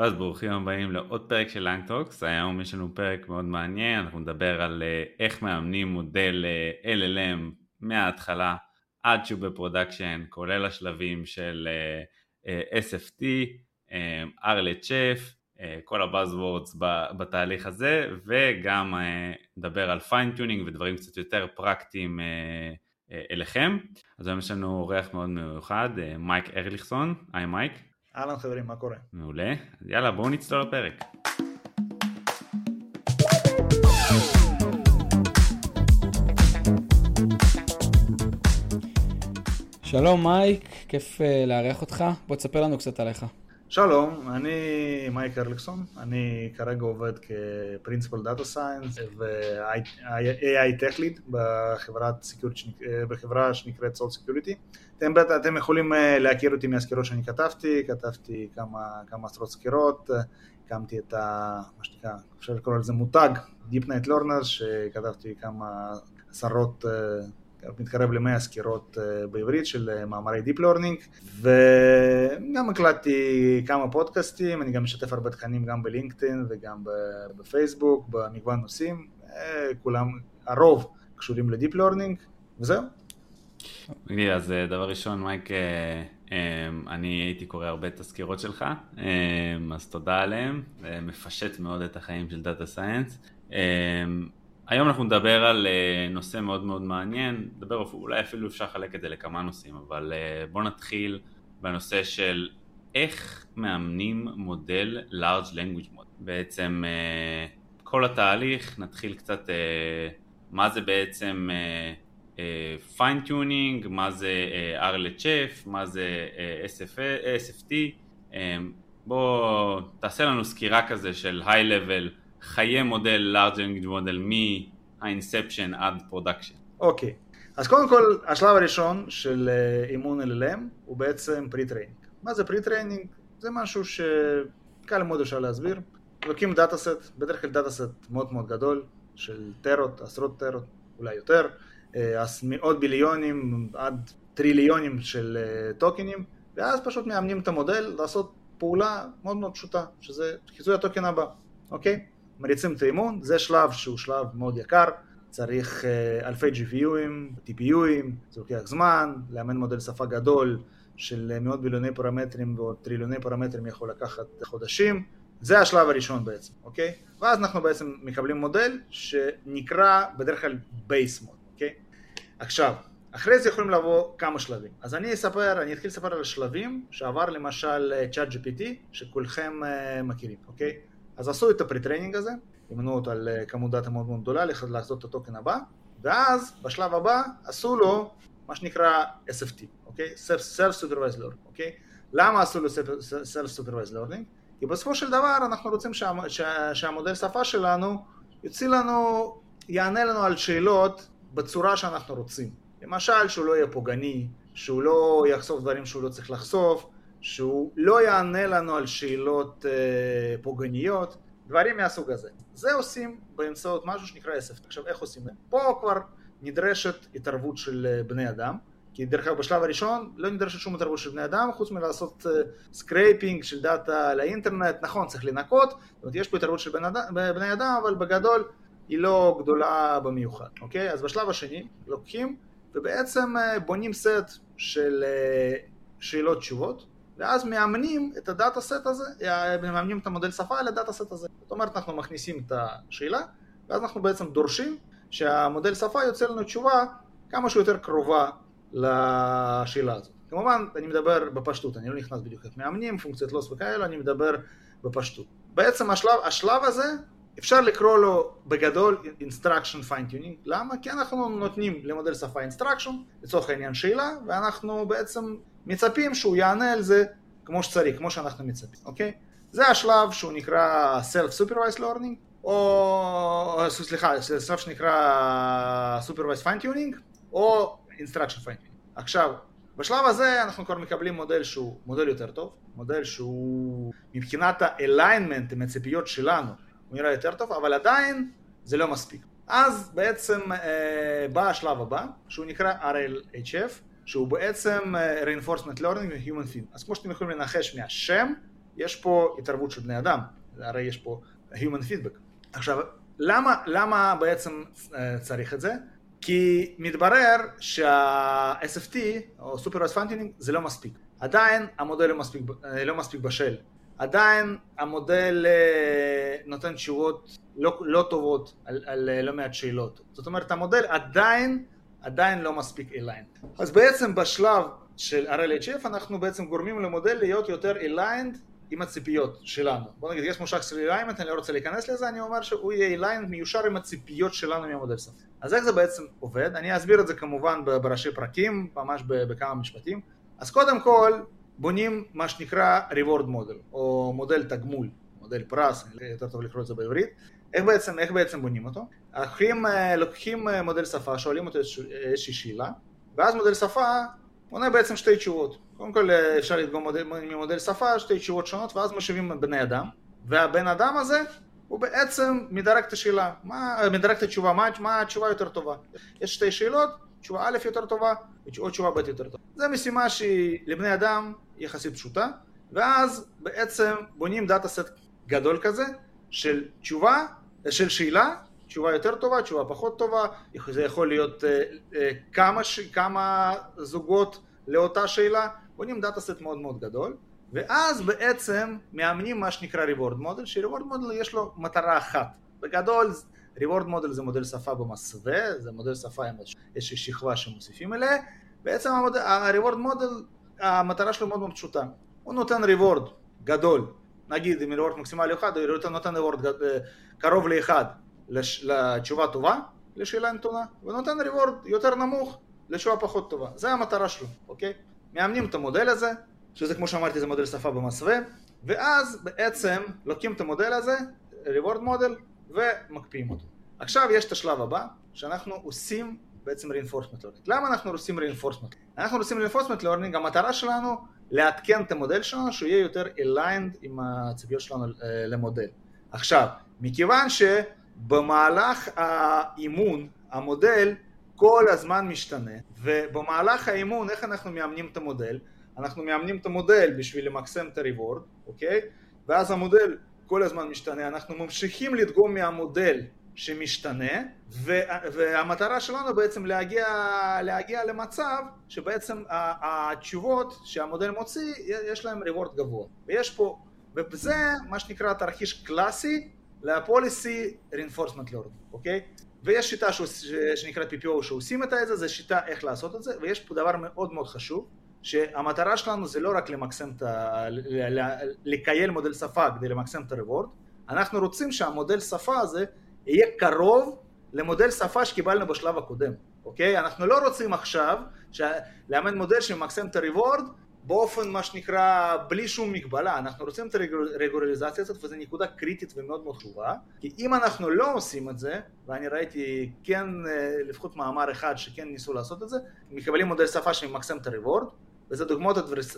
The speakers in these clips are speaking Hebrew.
ואז ברוכים הבאים לעוד פרק של LangTalks, היום יש לנו פרק מאוד מעניין, אנחנו נדבר על אה, איך מאמנים מודל אה, LLM מההתחלה עד שהוא ב production, כולל השלבים של אה, SFT, RLHF, כל ה buzzwords בתהליך הזה, וגם נדבר על fine-tuning ודברים קצת יותר פרקטיים אליכם. אז היום יש לנו אורח מאוד מיוחד, מייק ארליכסון, היי מייק. אהלן חברים, מה קורה? מעולה. יאללה, בואו נצלול לפרק. שלום מייק, כיף אה, לארח אותך. בוא תספר לנו קצת עליך. שלום, אני מייק ארליכסון, אני כרגע עובד כ principal data science ו- AI Tech Lead בחברה שנקראת Soul Security. אתם, אתם יכולים אה, להכיר אותי מהסקירות שאני כתבתי, כתבתי כמה, כמה עשרות סקירות, הקמתי את ה... מה שנקרא, אפשר לקרוא לזה מותג, Deep Night Learners, שכתבתי כמה עשרות אה, מתקרב למאה סקירות אה, בעברית של אה, מאמרי Deep Learning וגם הקלטתי כמה פודקאסטים, אני גם משתף הרבה תכנים גם בלינקדאין וגם בפייסבוק במגוון נושאים, אה, כולם, הרוב קשורים ל deep learning וזהו. אז דבר ראשון מייק, אני הייתי קורא הרבה את הסקירות שלך, אז תודה עליהם, מפשט מאוד את החיים של data science. היום אנחנו נדבר על אה, נושא מאוד מאוד מעניין, נדבר אולי אפילו אפשר לחלק את זה לכמה נושאים, אבל אה, בואו נתחיל בנושא של איך מאמנים מודל large language model. בעצם אה, כל התהליך, נתחיל קצת מה זה בעצם fine מה זה RLHF, מה זה SF, SFT, בואו תעשה לנו סקירה כזה של high level חיי מודל large language model מה-inception עד production. אוקיי. אז קודם כל השלב הראשון של אה, אימון LLM הוא בעצם pre-training. מה זה pre-training? זה משהו שקל מאוד אפשר להסביר. לוקחים dataset, בדרך כלל dataset מאוד מאוד גדול של טרות, עשרות טרות, אולי יותר, אה, אז מאות ביליונים עד טריליונים של אה, טוקנים, ואז פשוט מאמנים את המודל לעשות פעולה מאוד מאוד פשוטה, שזה חיזוי הטוקן הבא, אוקיי? מריצים את האימון, זה שלב שהוא שלב מאוד יקר, צריך אה, אלפי GPU ים, TPU ים, זה לוקח זמן, לאמן מודל שפה גדול של מאות ביליוני פרמטרים ועוד טריליוני פרמטרים יכול לקחת חודשים, זה השלב הראשון בעצם, אוקיי? ואז אנחנו בעצם מקבלים מודל שנקרא בדרך כלל base model, אוקיי? עכשיו, אחרי זה יכולים לבוא כמה שלבים. אז אני אספר, אני אתחיל לספר על השלבים שעבר למשל אה, ChatGPT, שכולכם אה, מכירים, אוקיי? אז עשו את ה pre-training הזה, אימנו אותו על אה, כמות דאטה מאוד מאוד גדולה לעשות את הטוקן הבא, ואז בשלב הבא עשו לו מה שנקרא SFT, אוקיי? Self-Supervised Learning, אוקיי? למה עשו לו Self-Supervised Learning? כי בסופו של דבר אנחנו רוצים שה, שה, שהמודל שפה שלנו יוציא לנו, יענה לנו על שאלות בצורה שאנחנו רוצים. למשל, שהוא לא יהיה פוגעני, שהוא לא יחשוף דברים שהוא לא צריך לחשוף, שהוא לא יענה לנו על שאלות אה, פוגעניות, דברים מהסוג הזה. זה עושים באמצעות משהו שנקרא SF. עכשיו איך עושים את זה? פה כבר נדרשת התערבות של אה, בני אדם, כי דרך אגב בשלב הראשון לא נדרשת שום התערבות של בני אדם חוץ מלעשות scraping אה, של דאטה לאינטרנט, נכון צריך לנקות, זאת אומרת יש פה התערבות של בני אדם, בני אדם אבל בגדול היא לא גדולה במיוחד, אוקיי? אז בשלב השני לוקחים ובעצם בונים סט של שאלות תשובות ואז מאמנים את ה dataset הזה, מאמנים את המודל שפה על ה dataset הזה. זאת אומרת, אנחנו מכניסים את השאלה, ואז אנחנו בעצם דורשים שהמודל שפה יוצא לנו תשובה כמה שיותר קרובה לשאלה הזאת. כמובן, אני מדבר בפשטות, אני לא נכנס בדיוק איך מאמנים, פונקציות לוס וכאלה, אני מדבר בפשטות. בעצם השלב, השלב הזה, אפשר לקרוא לו בגדול instruction fine tuning, למה? כי אנחנו נותנים למודל שפה instruction, לצורך העניין שאלה, ואנחנו בעצם מצפים שהוא יענה על זה כמו שצריך, כמו שאנחנו מצפים, אוקיי? זה השלב שהוא נקרא Self-Supervised Learning, או, סליחה, שלב שנקרא Supervised Fine Tuning, או Instruction Fine Tuning. עכשיו, בשלב הזה אנחנו כבר מקבלים מודל שהוא מודל יותר טוב, מודל שהוא מבחינת ה-alignment עם הציפיות שלנו, הוא נראה יותר טוב, אבל עדיין זה לא מספיק. אז בעצם אה, בא השלב הבא, שהוא נקרא RLHF, שהוא בעצם uh, reinforcement learning ו-human feed. אז כמו שאתם יכולים לנחש מהשם, יש פה התערבות של בני אדם, הרי יש פה human feedback. עכשיו, למה, למה בעצם צריך את זה? כי מתברר שה-SFT, או Supervised Fine זה לא מספיק. עדיין המודל לא מספיק, לא מספיק בשל. עדיין המודל אה, נותן תשובות לא, לא טובות על, על אה, לא מעט שאלות. זאת אומרת, המודל עדיין, עדיין לא מספיק aligned. אז בעצם בשלב של RLHF אנחנו בעצם גורמים למודל להיות יותר aligned עם הציפיות שלנו. בוא נגיד, יש מושג של alignment, אני לא רוצה להיכנס לזה, אני אומר שהוא יהיה aligned מיושר עם הציפיות שלנו מהמודל שפה. אז איך זה בעצם עובד? אני אסביר את זה כמובן בראשי פרקים, ממש בכמה משפטים. אז קודם כל, בונים מה שנקרא reward model, או מודל תגמול, מודל פרס, יותר טוב לקרוא את זה בעברית. איך בעצם, איך בעצם בונים אותו? לוקחים, אה, לוקחים אה, מודל שפה, שואלים אותו איזושהי שאלה, ואז מודל שפה עונה בעצם שתי תשובות. קודם כל אה, אפשר לדגום ממודל שפה, שתי תשובות שונות, ואז משיבים בני אדם, והבן אדם הזה הוא בעצם מדרג את השאלה, מה, מדרג את התשובה, מה, מה התשובה יותר טובה. יש שתי שאלות, תשובה א' יותר טובה, או תשובה ב' יותר טובה. זו משימה שהיא לבני אדם יחסית פשוטה, ואז בעצם בונים דאטה סט גדול כזה של תשובה, של שאלה, תשובה יותר טובה, תשובה פחות טובה, זה יכול להיות uh, uh, כמה. כמה זוגות לאותה שאלה, בונים דאטה סט מאוד מאוד גדול, ואז בעצם מאמנים מה שנקרא reward model, ש-reward model יש לו מטרה אחת, בגדול reward model זה מודל שפה במסווה, זה מודל שפה עם איזושהי שכבה שמוסיפים אליה, בעצם ה-reward model המטרה שלו מאוד מאוד פשוטה, הוא נותן reward גדול, נגיד אם reward מקסימלי אחד, הוא נותן reward אה, קרוב לאחד לתשובה טובה, לשאלה נתונה, ונותן reward יותר נמוך לתשובה פחות טובה, זה המטרה שלו, אוקיי? מאמנים את המודל הזה, שזה כמו שאמרתי זה מודל שפה במסווה, ואז בעצם לוקחים את המודל הזה, reward model, ומקפיאים אותו. עכשיו יש את השלב הבא, שאנחנו עושים בעצם reinforcement learning. למה אנחנו עושים reinforcement? אנחנו עושים reinforcement learning, המטרה שלנו לעדכן את המודל שלנו, שהוא יהיה יותר aligned עם הציפיות שלנו אה, למודל. עכשיו, מכיוון שבמהלך האימון, המודל כל הזמן משתנה, ובמהלך האימון, איך אנחנו מאמנים את המודל? אנחנו מאמנים את המודל בשביל למקסם את ה-reward, אוקיי? ואז המודל כל הזמן משתנה, אנחנו ממשיכים לדגום מהמודל שמשתנה, והמטרה שלנו בעצם להגיע, להגיע למצב שבעצם התשובות שהמודל מוציא, יש להם reward גבוה. ויש פה, וזה מה שנקרא תרחיש קלאסי ל-policy reinforcement learning, אוקיי? ויש שיטה שנקראת PPO שעושים את זה, זו שיטה איך לעשות את זה, ויש פה דבר מאוד מאוד חשוב, שהמטרה שלנו זה לא רק למקסם את ה... לקייל מודל שפה כדי למקסם את ה-reward, אנחנו רוצים שהמודל שפה הזה יהיה קרוב למודל שפה שקיבלנו בשלב הקודם, אוקיי? אנחנו לא רוצים עכשיו לאמן מודל שמקסם את ה-reward באופן מה שנקרא בלי שום מגבלה, אנחנו רוצים את הרגולריזציה הזאת וזו נקודה קריטית ומאוד מאוד חשובה כי אם אנחנו לא עושים את זה, ואני ראיתי כן לפחות מאמר אחד שכן ניסו לעשות את זה, מקבלים מודל שפה שמקסם את ה-reward וזה דוגמאות אדברס,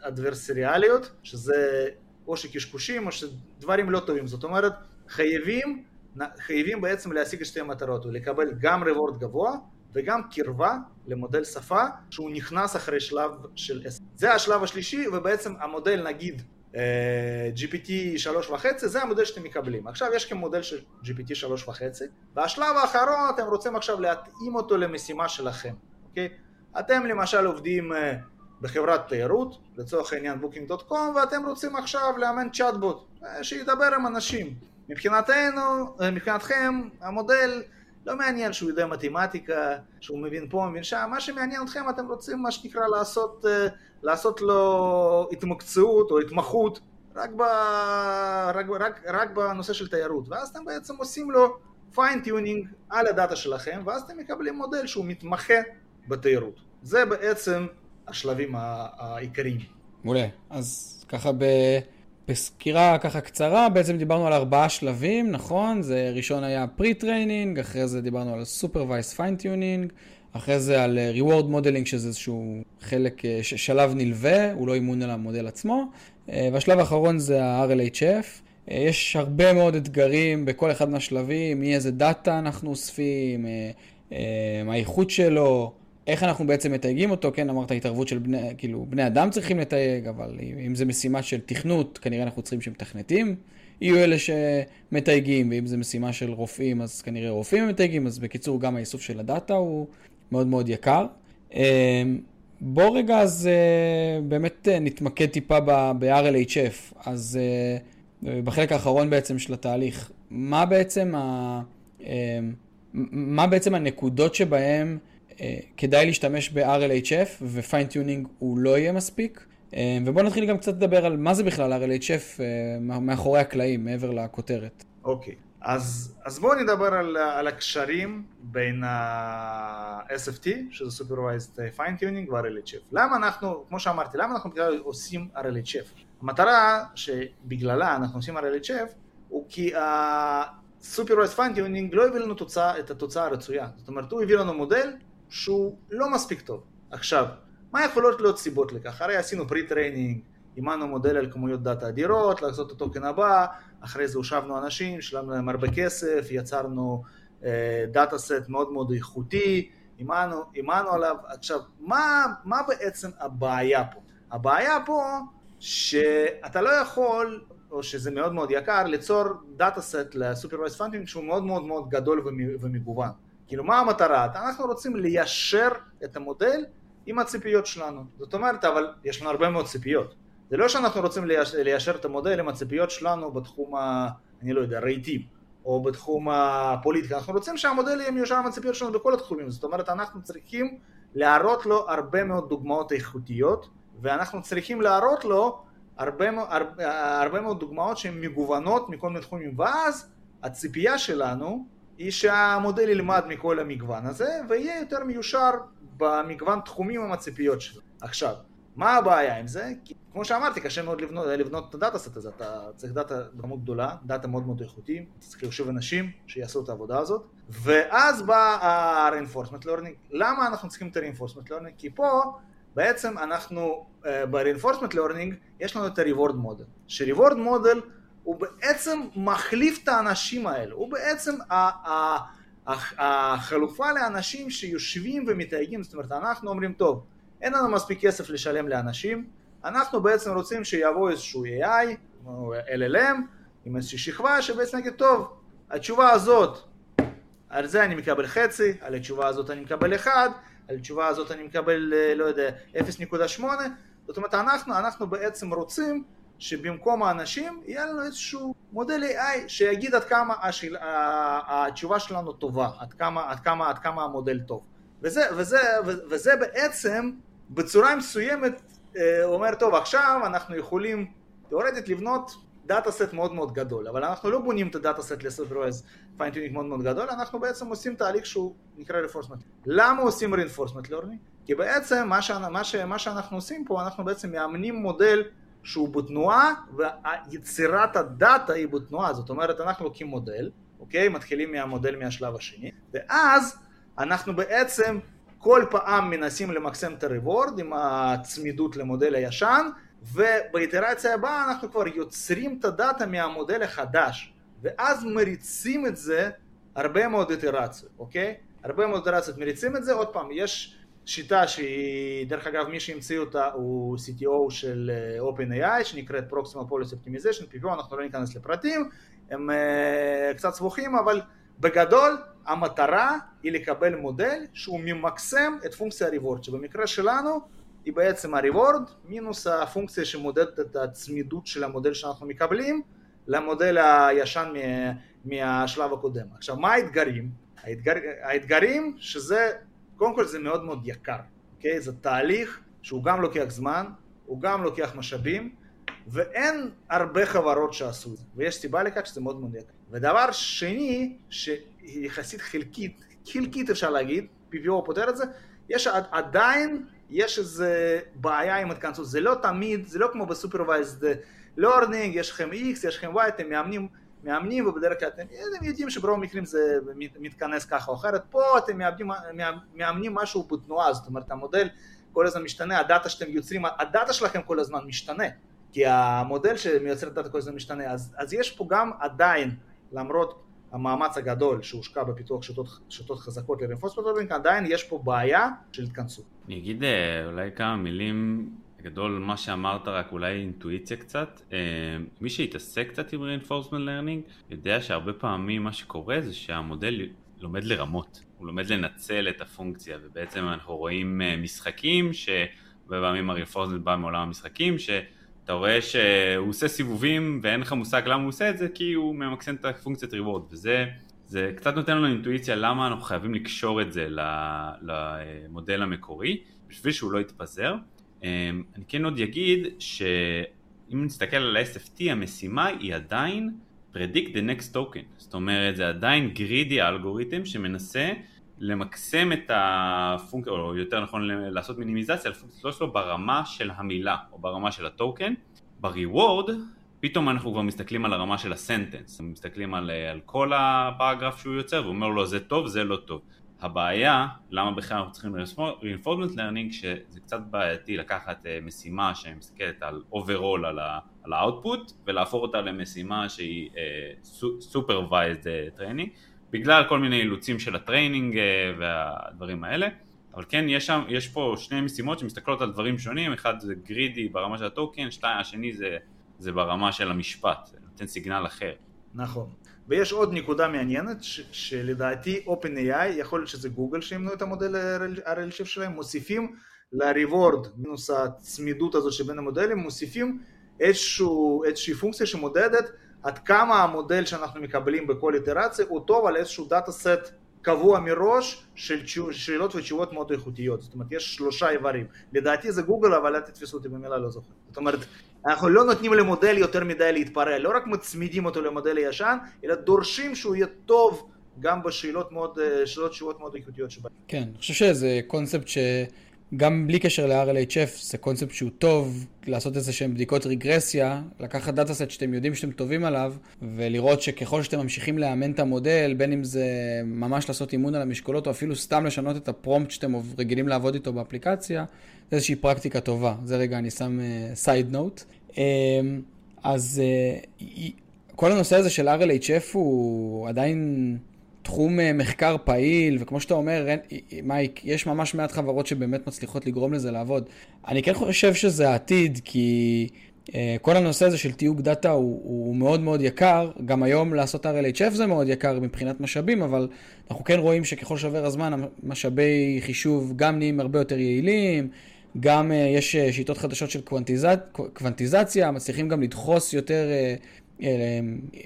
אדברסריאליות, שזה או שקשקושים או שדברים לא טובים, זאת אומרת חייבים, חייבים בעצם להשיג את שתי המטרות, ולקבל גם reward גבוה וגם קרבה למודל שפה שהוא נכנס אחרי שלב של S. זה השלב השלישי ובעצם המודל נגיד GPT שלוש וחצי זה המודל שאתם מקבלים. עכשיו יש כאן מודל של GPT שלוש וחצי והשלב האחרון אתם רוצים עכשיו להתאים אותו למשימה שלכם, אוקיי? אתם למשל עובדים בחברת תיירות, לצורך העניין Booking.com, ואתם רוצים עכשיו לאמן צ'אטבוט, שידבר עם אנשים. מבחינתנו, מבחינתכם, המודל לא מעניין שהוא יודע מתמטיקה, שהוא מבין פה, מבין שם, מה שמעניין אתכם, אתם רוצים מה שנקרא לעשות, לעשות לו התמקצעות או התמחות רק, ב, רק, רק, רק בנושא של תיירות, ואז אתם בעצם עושים לו fine-tuning על הדאטה שלכם, ואז אתם מקבלים מודל שהוא מתמחה בתיירות. זה בעצם השלבים העיקריים. מעולה. אז ככה ב... בסקירה ככה קצרה, בעצם דיברנו על ארבעה שלבים, נכון? זה ראשון היה pre-training, אחרי זה דיברנו על Supervised Fine-Tuning, אחרי זה על אה, Reward Modeling, שזה איזשהו חלק, אה, שלב נלווה, הוא לא אימון על המודל עצמו, אה, והשלב האחרון זה ה- RLHF. יש הרבה מאוד אתגרים בכל אחד מהשלבים, מאיזה דאטה אנחנו אוספים, האיכות שלו, איך אנחנו בעצם מתייגים אותו, כן, אמרת התערבות של בני, כאילו, בני אדם צריכים לתייג, אבל אם זה משימה של תכנות, כנראה אנחנו צריכים שמתכנתים יהיו אלה שמתייגים, ואם זה משימה של רופאים, אז כנראה רופאים מתייגים, אז בקיצור, גם האיסוף של הדאטה הוא מאוד מאוד יקר. אמ, בוא רגע אז אה, באמת אה, נתמקד טיפה ב-RLHF. אז אה, בחלק האחרון בעצם של התהליך, מה בעצם, ה... מה בעצם הנקודות שבהן כדאי להשתמש ב-RLHF ו-Fine-Tuning הוא לא יהיה מספיק? ובואו נתחיל גם קצת לדבר על מה זה בכלל RLHF מאחורי הקלעים, מעבר לכותרת. אוקיי. Okay. אז, אז בואו נדבר על, על הקשרים בין ה-SFT, שזה Supervised Fine Tuning ו-RLHF. למה אנחנו, כמו שאמרתי, למה אנחנו בכלל עושים RLHF? המטרה שבגללה אנחנו עושים RLHF הוא כי ה-Supervised Fine Tuning לא הביא לנו תוצאה, את התוצאה הרצויה. זאת אומרת, הוא הביא לנו מודל שהוא לא מספיק טוב. עכשיו, מה יכולות להיות סיבות לכך? הרי עשינו pre-training, אימנו מודל על כמויות data אדירות, לחזות את ה-token הבא, אחרי זה הושבנו אנשים, שילמנו להם הרבה כסף, יצרנו data אה, set מאוד מאוד איכותי, אימנו, אימנו עליו. עכשיו, מה, מה בעצם הבעיה פה? הבעיה פה שאתה לא יכול, או שזה מאוד מאוד יקר, ליצור dataset ל-supervised fine-tuning שהוא מאוד מאוד מאוד גדול ומגוון. כאילו, מה המטרה? אנחנו רוצים ליישר את המודל עם הציפיות שלנו. זאת אומרת, אבל יש לנו הרבה מאוד ציפיות. זה לא שאנחנו רוצים ליישר את המודל עם הציפיות שלנו בתחום, ה, אני לא יודע, רהיטים, או בתחום הפוליטיקה, אנחנו רוצים שהמודל יהיה מיושר עם הציפיות שלנו בכל התחומים, זאת אומרת אנחנו צריכים להראות לו הרבה מאוד דוגמאות איכותיות, ואנחנו צריכים להראות לו הרבה, הרבה, הרבה מאוד דוגמאות שהן מגוונות מכל מיני תחומים, ואז הציפייה שלנו היא שהמודל ילמד מכל המגוון הזה, ויהיה יותר מיושר במגוון תחומים עם הציפיות שלו. עכשיו, מה הבעיה עם זה? כי כמו שאמרתי, קשה מאוד לבנות, לבנות את ה-dataset הזה, אתה צריך data בכמות גדולה, data מאוד מאוד איכותי, אתה צריך להושיב אנשים שיעשו את העבודה הזאת, ואז בא ה-reinforcement learning. למה אנחנו צריכים את ה-reinforcement learning? כי פה בעצם אנחנו, uh, ב-reinforcement learning יש לנו את ה-reward model, ש-reward model הוא בעצם מחליף את האנשים האלה, הוא בעצם החלופה לאנשים שיושבים ומתייגים, זאת אומרת אנחנו אומרים טוב, אין לנו מספיק כסף לשלם לאנשים, אנחנו בעצם רוצים שיבוא איזשהו AI, LLM, עם איזושהי שכבה שבעצם נגיד, טוב, התשובה הזאת, על זה אני מקבל חצי, על התשובה הזאת אני מקבל 1, על התשובה הזאת אני מקבל, לא יודע, 0.8, זאת אומרת, אנחנו, אנחנו בעצם רוצים שבמקום האנשים יהיה לנו איזשהו מודל AI שיגיד עד כמה השאל, התשובה שלנו טובה, עד כמה, עד כמה, עד כמה המודל טוב. וזה, וזה, וזה בעצם בצורה מסוימת אה, אומר, טוב, עכשיו אנחנו יכולים תאורטית לבנות dataset מאוד מאוד גדול, אבל אנחנו לא בונים את ה-dataset ל-supervised fine-tuning מאוד מאוד גדול, אנחנו בעצם עושים תהליך שהוא נקרא reinforcement. למה עושים reinforcement learning? כי בעצם מה, ש... מה, ש... מה שאנחנו עושים פה, אנחנו בעצם מאמנים מודל שהוא בתנועה, ויצירת ה-data היא בתנועה, זאת אומרת אנחנו לוקחים מודל, אוקיי? מתחילים מהמודל מהשלב השני, ואז אנחנו בעצם כל פעם מנסים למקסם את הריוורד עם הצמידות למודל הישן, ובאיטרציה הבאה אנחנו כבר יוצרים את ה-data מהמודל החדש, ואז מריצים את זה הרבה מאוד איטרציות, אוקיי? הרבה מאוד איטרציות מריצים את זה, עוד פעם, יש שיטה שהיא, דרך אגב, מי שהמציא אותה הוא CTO של אה, OpenAI, שנקראת Proximal Policy Optimization, PPO, אנחנו לא ניכנס לפרטים, הם uh, קצת סבוכים, אבל בגדול המטרה היא לקבל מודל שהוא ממקסם את פונקציה הריוורד, שבמקרה שלנו היא בעצם הריוורד מינוס הפונקציה שמודדת את הצמידות של המודל שאנחנו מקבלים למודל הישן מהשלב הקודם. עכשיו מה האתגרים? האתגר, האתגרים שזה, קודם כל זה מאוד מאוד יקר, אוקיי? זה תהליך שהוא גם לוקח זמן, הוא גם לוקח משאבים ואין הרבה חברות שעשו את זה, ויש סיבה לכך שזה מאוד מאוד יקר. ודבר שני, שיחסית חלקית, חלקית אפשר להגיד, PPO פותר את זה, יש עדיין, יש איזה בעיה עם התכנסות, זה לא תמיד, זה לא כמו בסופרוויזד learning, יש לכם X, יש לכם Y, אתם מאמנים, מאמנים ובדרך כלל אתם, אתם יודעים שברוב המקרים זה מתכנס ככה או אחרת, פה אתם מאמנים, מאמנים משהו בתנועה, זאת אומרת המודל כל הזמן משתנה, ה-data שאתם יוצרים, ה-data שלכם כל הזמן משתנה, כי המודל שמייצר את ה-data כל הזמן משתנה, אז, אז יש פה גם עדיין למרות המאמץ הגדול שהושקע בפיתוח שיטות, שיטות חזקות ל-reinforcement עדיין יש פה בעיה של התכנסות. אני אגיד אה, אולי כמה מילים, בגדול מה שאמרת רק אולי אינטואיציה קצת, אה, מי שהתעסק קצת עם reinforcement learning יודע שהרבה פעמים מה שקורה זה שהמודל לומד לרמות, הוא לומד לנצל את הפונקציה ובעצם אנחנו רואים אה, משחקים שהרבה פעמים ה-reinforcement בא מעולם המשחקים ש... אתה רואה שהוא עושה סיבובים ואין לך מושג למה הוא עושה את זה כי הוא ממקסם את הפונקציית ריוורד וזה זה קצת נותן לנו אינטואיציה למה אנחנו חייבים לקשור את זה למודל המקורי בשביל שהוא לא יתפזר. אמ, אני כן עוד אגיד שאם נסתכל על ה-SFT המשימה היא עדיין predict the next token זאת אומרת זה עדיין גרידי האלגוריתם שמנסה למקסם את הפונקציה, או יותר נכון לעשות מינימיזציה לפונקציה שלו ברמה של המילה או ברמה של הטוקן. בריוורד פתאום אנחנו כבר מסתכלים על הרמה של הסנטנס, מסתכלים על, על כל הפרגרף שהוא יוצר ואומר לו זה טוב, זה לא טוב. הבעיה, למה בכלל אנחנו צריכים reinforcement learning, שזה קצת בעייתי לקחת אה, משימה שמסתכלת על overall על, ה, על ה-output ולהפוך אותה למשימה שהיא אה, supervised אה, training בגלל כל מיני אילוצים של ה-training אה, והדברים האלה, אבל כן יש, שם, יש פה שני משימות שמסתכלות על דברים שונים, אחד זה greedy ברמה של ה-token, שתיים, השני זה, זה ברמה של המשפט, נותן signal אחר. נכון. ויש עוד נקודה מעניינת, ש- שלדעתי OpenAI, יכול להיות שזה גוגל שימנו את המודל RL7 שלהם, מוסיפים ל-reward, מינוס הצמידות הזאת שבין המודלים, מוסיפים איזשהו, איזושהי פונקציה שמודדת עד כמה המודל שאנחנו מקבלים בכל איטרציה הוא טוב על איזשהו דאטה סט קבוע מראש של שאלות ותשובות מאוד איכותיות, זאת אומרת יש שלושה איברים, לדעתי זה גוגל אבל אל תתפסו אותי במילה לא זוכר, זאת אומרת אנחנו לא נותנים למודל יותר מדי להתפרע, לא רק מצמידים אותו למודל הישן, אלא דורשים שהוא יהיה טוב גם בשאלות מאוד, שאלות תשובות מאוד איכותיות שבהן. כן, אני חושב שזה קונספט ש... גם בלי קשר ל-RLHF, זה קונספט שהוא טוב לעשות איזה שהן בדיקות רגרסיה, לקחת דאטה סט שאתם יודעים שאתם טובים עליו, ולראות שככל שאתם ממשיכים לאמן את המודל, בין אם זה ממש לעשות אימון על המשקולות, או אפילו סתם לשנות את הפרומפט שאתם רגילים לעבוד איתו באפליקציה, זה איזושהי פרקטיקה טובה. זה רגע, אני שם side אה, note. אה, אז אה, כל הנושא הזה של RLHF הוא עדיין... תחום אה, מחקר פעיל, וכמו שאתה אומר, מייק, יש ממש מעט חברות שבאמת מצליחות לגרום לזה לעבוד. אני כן חושב שזה העתיד, כי כל הנושא הזה של תיוג data הוא, הוא מאוד מאוד יקר. גם היום לעשות RLHF זה מאוד יקר מבחינת משאבים, אבל אנחנו כן רואים שככל שעובר הזמן, המשאבי חישוב גם נהיים הרבה יותר יעילים. גם אה, יש אה, שיטות חדשות של קוונטיז... קוונטיזציה, מצליחים גם לדחוס יותר אה, אה,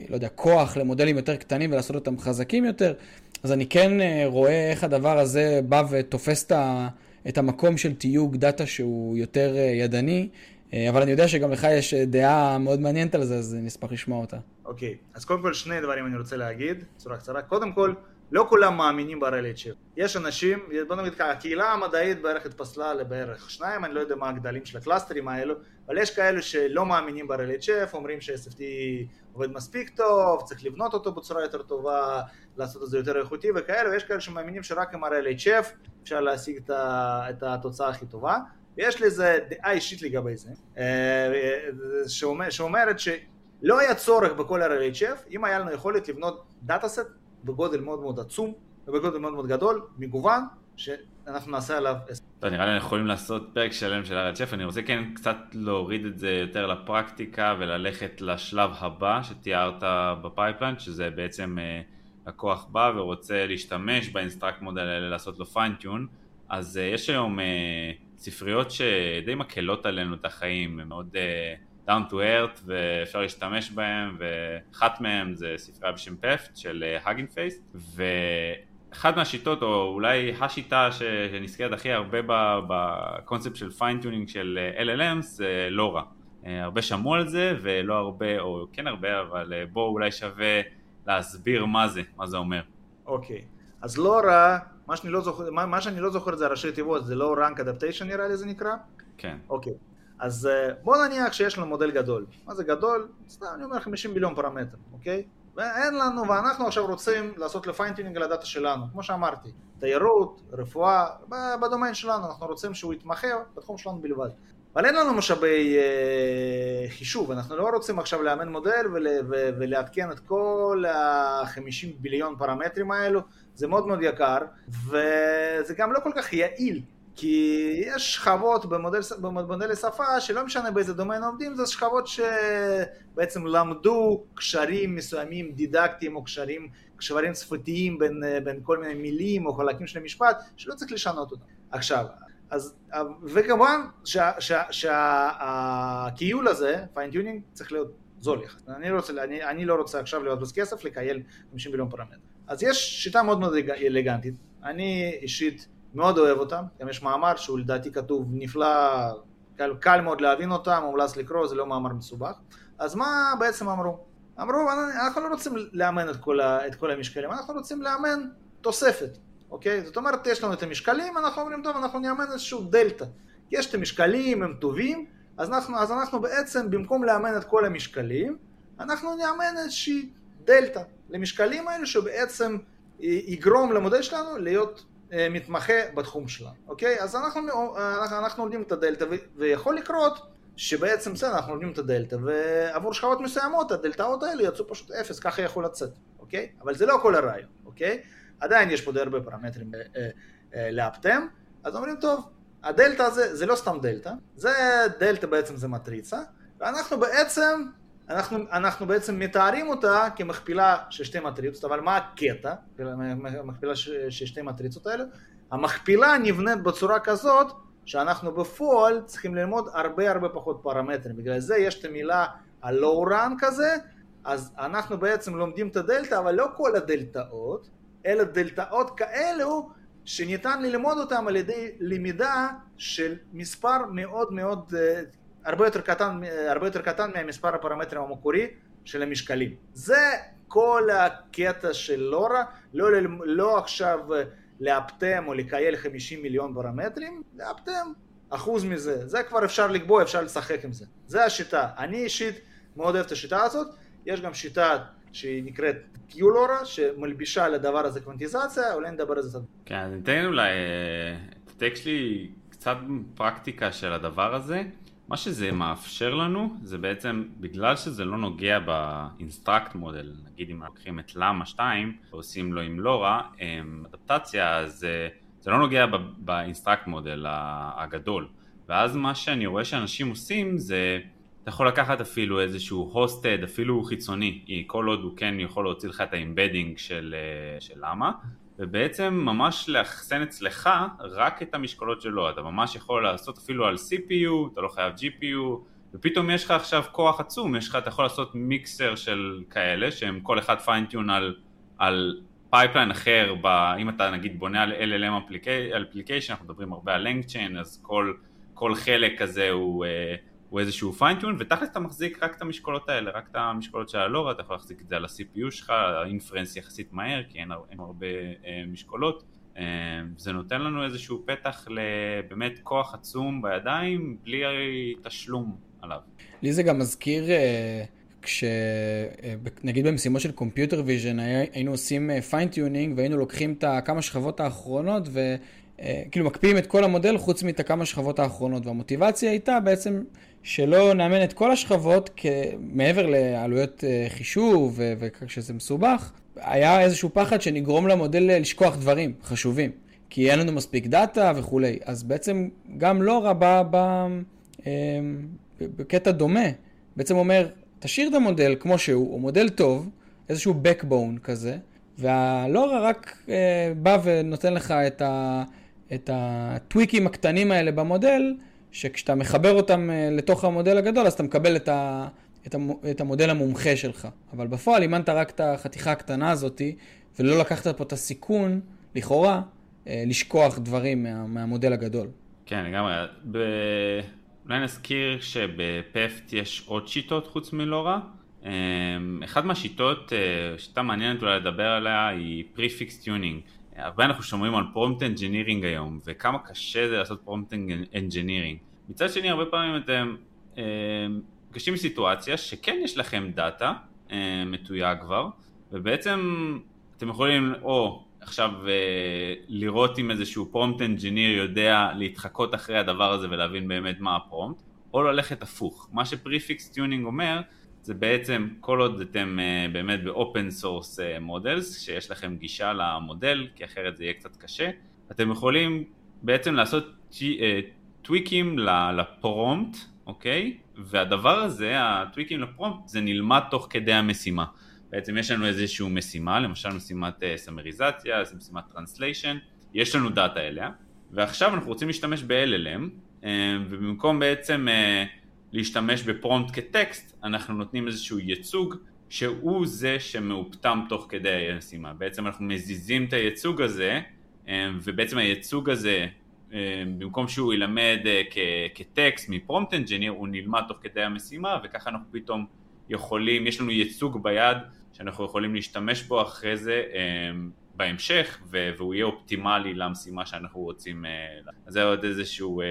לא יודע, כוח למודלים יותר קטנים ולעשות אותם חזקים יותר. אז אני כן אה, רואה איך הדבר הזה בא ותופס את המקום של תיוג data שהוא יותר אה, ידני, אבל אני יודע שגם לך יש דעה מאוד מעניינת על זה, אז נשמח לשמוע אותה. אוקיי, okay. אז קודם כל שני דברים אני רוצה להגיד, בצורה קצרה. קודם כל, לא כולם מאמינים ב-RLHF. יש אנשים, בוא נגיד ככה, הקהילה המדעית בערך התפצלה לבערך שניים, אני לא יודע מה הגדלים של הקלאסטרים האלו, אבל יש כאלו שלא מאמינים ב-RLHF, אומרים ש-SFT עובד מספיק טוב, צריך לבנות אותו בצורה יותר טובה, לעשות את זה יותר איכותי וכאלה, ויש כאלה שמאמינים שרק עם ה-RLHF אפשר להשיג את התוצאה הכי טובה. ויש לי איזה דעה אישית לגבי זה, אה, שאומרת שלא היה צורך בכלל RLHF, אם היה לנו יכולת לבנות dataset בגודל מאוד מאוד עצום ובגודל מאוד מאוד גדול, מגוון, שאנחנו נעשה עליו... טוב, נראה לי אנחנו יכולים לעשות פרק שלם של RLHF, אני רוצה כן קצת להוריד את זה יותר לפרקטיקה וללכת לשלב הבא שתיארת ב-pipeline, שזה בעצם אה, לקוח בא ורוצה להשתמש באינסטרקט מודל האלה לעשות לו fine-tune, אז אה, יש היום אה, ספריות שדי מקלות עלינו את החיים, הן מאוד... down to earth ואפשר להשתמש בהם ואחת מהם זה ספרייה בשם PEFT של Hugging Face ואחת מהשיטות או אולי השיטה שנזכרת הכי הרבה בקונספט של fine-tuning של LLM זה לורה הרבה שמעו על זה ולא הרבה או כן הרבה אבל בואו אולי שווה להסביר מה זה, מה זה אומר. אוקיי, okay. אז לורה, מה שאני לא זוכר, מה, מה שאני לא זוכר זה הראשי תיבות, זה low rank adaptation נראה לי זה נקרא? כן. אוקיי. Okay. אז אה, בוא נניח שיש לנו מודל גדול. מה זה גדול? סתם אני אומר 50 מיליון פרמטר, אוקיי? ואין לנו, ואנחנו עכשיו רוצים לעשות ל fine tuning על ה data שלנו, כמו שאמרתי, תיירות, רפואה, בדומיין שלנו, אנחנו רוצים שהוא יתמחה בתחום שלנו בלבד. אבל אין לנו משאבי אה, חישוב, אנחנו לא רוצים עכשיו לאמן מודל ול, ו, ולעדכן את כל ה-50 ביליון פרמטרים האלו, זה מאוד מאוד יקר, וזה גם לא כל כך יעיל, כי יש שכבות במודל, במודלי שפה שלא משנה באיזה דומיין עובדים, זה שכבות שבעצם למדו קשרים מסוימים דידקטיים או קשרים, קשרים שפתיים בין, בין כל מיני מילים או חלקים של המשפט, שלא צריך לשנות אותם. עכשיו, אז, וכמובן שהכיול הזה, fine tuning, צריך להיות זול יחד. אני, לא רוצה, אני, אני לא רוצה עכשיו לבזבז כסף לקייל 50 מיליון פרמטר. אז יש שיטה מאוד מאוד אלגנטית, אני אישית מאוד אוהב אותם, גם יש מאמר שהוא לדעתי כתוב נפלא, קל, קל מאוד להבין אותם, מומלץ לקרוא, זה לא מאמר מסובך. אז מה בעצם אמרו? אמרו, אנחנו לא רוצים לאמן את כל, ה, את כל המשקלים, אנחנו רוצים לאמן תוספת. אוקיי? זאת אומרת, יש לנו את המשקלים, אנחנו אומרים, טוב, אנחנו נאמן איזשהו דלתא. יש את המשקלים, הם טובים, אז אנחנו, אז אנחנו בעצם, במקום לאמן את כל המשקלים, אנחנו נאמן איזושהי דלתא למשקלים האלה, שבעצם יגרום למודל שלנו להיות מתמחה בתחום שלנו, אוקיי? אז אנחנו, אנחנו, אנחנו לומדים את הדלתא, ויכול לקרות שבעצם בסדר, אנחנו לומדים את הדלתא, ועבור שכבות מסוימות הדלתאות האלה יצאו פשוט אפס, ככה יכול לצאת, אוקיי? אבל זה לא כל הרעיון, אוקיי? עדיין יש פה די הרבה פרמטרים אה, אה, לאפטם, אז אומרים טוב, הדלתא הזה זה לא סתם דלתא, זה דלתא בעצם זה מטריצה, ואנחנו בעצם, אנחנו, אנחנו בעצם מתארים אותה כמכפילה של שתי מטריצות, אבל מה הקטע, מכפילה של שתי מטריצות האלה? המכפילה נבנית בצורה כזאת שאנחנו בפועל צריכים ללמוד הרבה הרבה פחות פרמטרים, בגלל זה יש את המילה ה-low run כזה, אז אנחנו בעצם לומדים את הדלתא, אבל לא כל הדלתאות, אלא דלתאות כאלו שניתן ללמוד אותם על ידי למידה של מספר מאוד מאוד, אה, הרבה יותר קטן, הרבה יותר קטן מהמספר הפרמטרים המקורי של המשקלים. זה כל הקטע של לורה, לא, לא עכשיו לאפטם או לקייל 50 מיליון פרמטרים, לאפטם אחוז מזה, זה כבר אפשר לקבוע, אפשר לשחק עם זה. זה השיטה. אני אישית מאוד אוהב את השיטה הזאת, יש גם שיטה שהיא נקראת QLoRA, שמלבישה על הדבר הזה קוונטיזציה, אולי נדבר על זה קצת. כן, אני אתן אולי, אה, תתק לי קצת פרקטיקה של הדבר הזה. מה שזה מאפשר לנו, זה בעצם, בגלל שזה לא נוגע ב instruct model, נגיד אם לוקחים את למה 2 ועושים לו עם לורה, אדפטציה, זה, זה לא נוגע ב instruct model הגדול. ואז מה שאני רואה שאנשים עושים זה אתה יכול לקחת אפילו איזשהו hosted, אפילו חיצוני, כל עוד הוא כן יכול להוציא לך את ה embedding של, אה, של למה, ובעצם ממש לאחסן אצלך רק את המשקולות שלו, אתה ממש יכול לעשות אפילו על CPU, אתה לא חייב GPU, ופתאום יש לך עכשיו כוח עצום, יש לך, אתה יכול לעשות mixture של כאלה, שהם כל אחד fine tune על, על pipeline אחר, ב, אם אתה נגיד בונה על LLM application, אנחנו מדברים הרבה על LangChain, אז כל, כל חלק כזה הוא... Uh, הוא איזשהו fine tune, ותכלס אתה מחזיק רק את המשקולות האלה, רק את המשקולות של הלורה, אתה יכול להחזיק את זה על ה-CPU שלך, ה inference יחסית מהר, כי אין, אין הרבה אה, משקולות. אה, זה נותן לנו איזשהו פתח לבאמת כוח עצום בידיים, בלי תשלום עליו. לי זה גם מזכיר... אה... כשנגיד אה, במשימות של computer vision היינו עושים fine tuning אה, והיינו לוקחים את הכמה שכבות האחרונות וכאילו מקפיאים את כל המודל חוץ מאת הכמה שכבות האחרונות. והמוטיבציה הייתה בעצם שלא נאמן את כל השכבות, מעבר לעלויות אה, חישוב וכשזה מסובך, היה איזשהו פחד שנגרום למודל אה, לשכוח דברים חשובים, כי אין לנו מספיק דאטה וכולי. אז בעצם גם לא רבה אה, בקטע דומה, בעצם אומר, תשאיר את המודל כמו שהוא, הוא מודל טוב, איזשהו backbone כזה, והלורה רק בא ונותן לך את, ה, את הטוויקים הקטנים האלה במודל, שכשאתה מחבר אותם אה, לתוך המודל הגדול, אז אתה מקבל את, ה, את, המ, את המודל המומחה שלך. אבל בפועל אימנת רק את החתיכה הקטנה הזאת, ולא לקחת פה את הסיכון, לכאורה, אה, לשכוח דברים מה, מהמודל הגדול. כן, לגמרי. ב... אולי נזכיר שבפפט יש עוד שיטות חוץ מלורה. אה, אחת מהשיטות, שיטה מעניינת אולי לדבר עליה, היא prefix tuning. הרבה אנחנו שומעים על prompt engineering היום, וכמה קשה זה לעשות prompt engineering. מצד שני, הרבה פעמים אתם אה, בסיטואציה שכן יש לכם data אה, מתויג כבר, ובעצם אתם יכולים או עכשיו לראות אם איזשהו prompt engineer יודע להתחקות אחרי הדבר הזה ולהבין באמת מה ה prompt, או ללכת הפוך. מה ש prefix tuning אומר, זה בעצם כל עוד אתם באמת ב open source models, שיש לכם גישה למודל, כי אחרת זה יהיה קצת קשה, אתם יכולים בעצם לעשות טוויקים ל prompt, אוקיי? והדבר הזה, הטוויקים ל prompt, זה נלמד תוך כדי המשימה. בעצם יש לנו איזושהי משימה, למשל משימת סמריזציה, משימת translation, יש לנו data אליה, ועכשיו אנחנו רוצים להשתמש ב-LLM, ובמקום בעצם להשתמש בפרומפט כטקסט, אנחנו נותנים איזשהו ייצוג שהוא זה שמאופתם תוך כדי המשימה. בעצם אנחנו מזיזים את הייצוג הזה, ובעצם הייצוג הזה במקום שהוא ילמד כטקסט מפרומפט אנג'יניר, הוא נלמד תוך כדי המשימה וככה אנחנו פתאום יכולים, יש לנו ייצוג ביד שאנחנו יכולים להשתמש בו אחרי זה בהמשך והוא יהיה אופטימלי למשימה שאנחנו רוצים, אז זה עוד איזשהו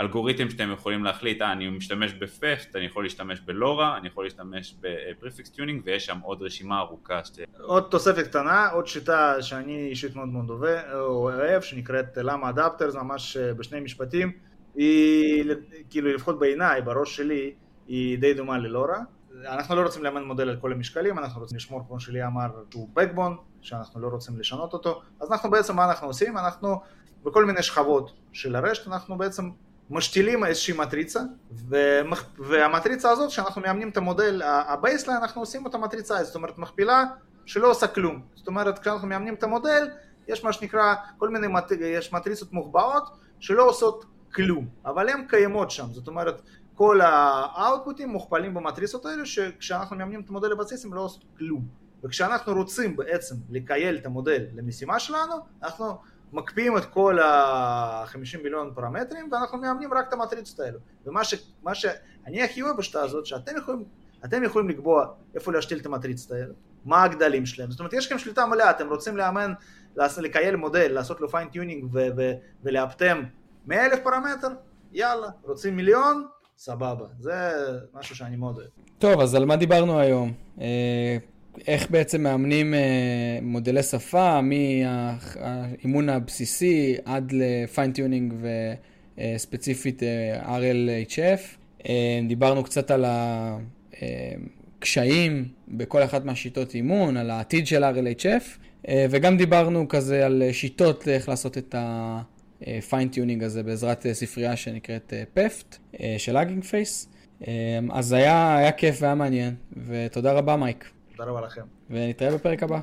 אלגוריתם שאתם יכולים להחליט, אה, אני משתמש ב PEFT, אני יכול להשתמש בלורה, אני יכול להשתמש ב prefix tuning ויש שם עוד רשימה ארוכה. שת... עוד תוספת קטנה, עוד שיטה שאני אישית מאוד מאוד אוהב, שנקראת Llama adapter, זה ממש בשני משפטים, היא כאילו לפחות בעיניי, בראש שלי, היא די דומה ללורה. אנחנו לא רוצים לאמן מודל על כל המשקלים, אנחנו רוצים לשמור, כמו שלי אמר, שהוא backbone, שאנחנו לא רוצים לשנות אותו, אז אנחנו בעצם, מה אנחנו עושים? אנחנו בכל מיני שכבות של הרשת, אנחנו בעצם משתילים איזושהי מטריצה, והמטריצה הזאת, כשאנחנו מאמנים את המודל ה baseline, אנחנו עושים אותה מטריצה, זאת אומרת מכפילה שלא עושה כלום. זאת אומרת, כשאנחנו מאמנים את המודל, יש מה שנקרא, כל מיני, יש מטריצות מוחבאות שלא עושות כלום, אבל הן קיימות שם, זאת אומרת, כל האאוטפוטים מוכפלים במטריצות האלה, שכשאנחנו מאמנים את המודל הבסיס הם לא עושים כלום. וכשאנחנו רוצים בעצם לקייל את המודל למשימה שלנו, אנחנו מקפיאים את כל ה-50 מיליון פרמטרים ואנחנו מאמנים רק את המטריצות האלו. ומה שאני הכי אוהב בשיטה הזאת, שאתם יכולים, יכולים לקבוע איפה להשתיל את המטריצות האלו, מה הגדלים שלהם. זאת אומרת, יש לכם שליטה מלאה, אתם רוצים לאמן, לקייל מודל, לעשות לו fine tuning ולאפטם 100 אלף פרמטר, יאללה, רוצים מיליון, סבבה. זה משהו שאני מאוד אוהב. טוב, אז על מה דיברנו היום? איך בעצם מאמנים מודלי שפה מהאימון הבסיסי עד ל fine tuning וספציפית RLHF. דיברנו קצת על הקשיים בכל אחת מהשיטות אימון, על העתיד של RLHF, וגם דיברנו כזה על שיטות איך לעשות את ה fine tuning הזה בעזרת ספרייה שנקראת PEFT של Hugging Face. אז היה, היה כיף והיה מעניין, ותודה רבה מייק. תודה רבה לכם. ונתראה בפרק הבא.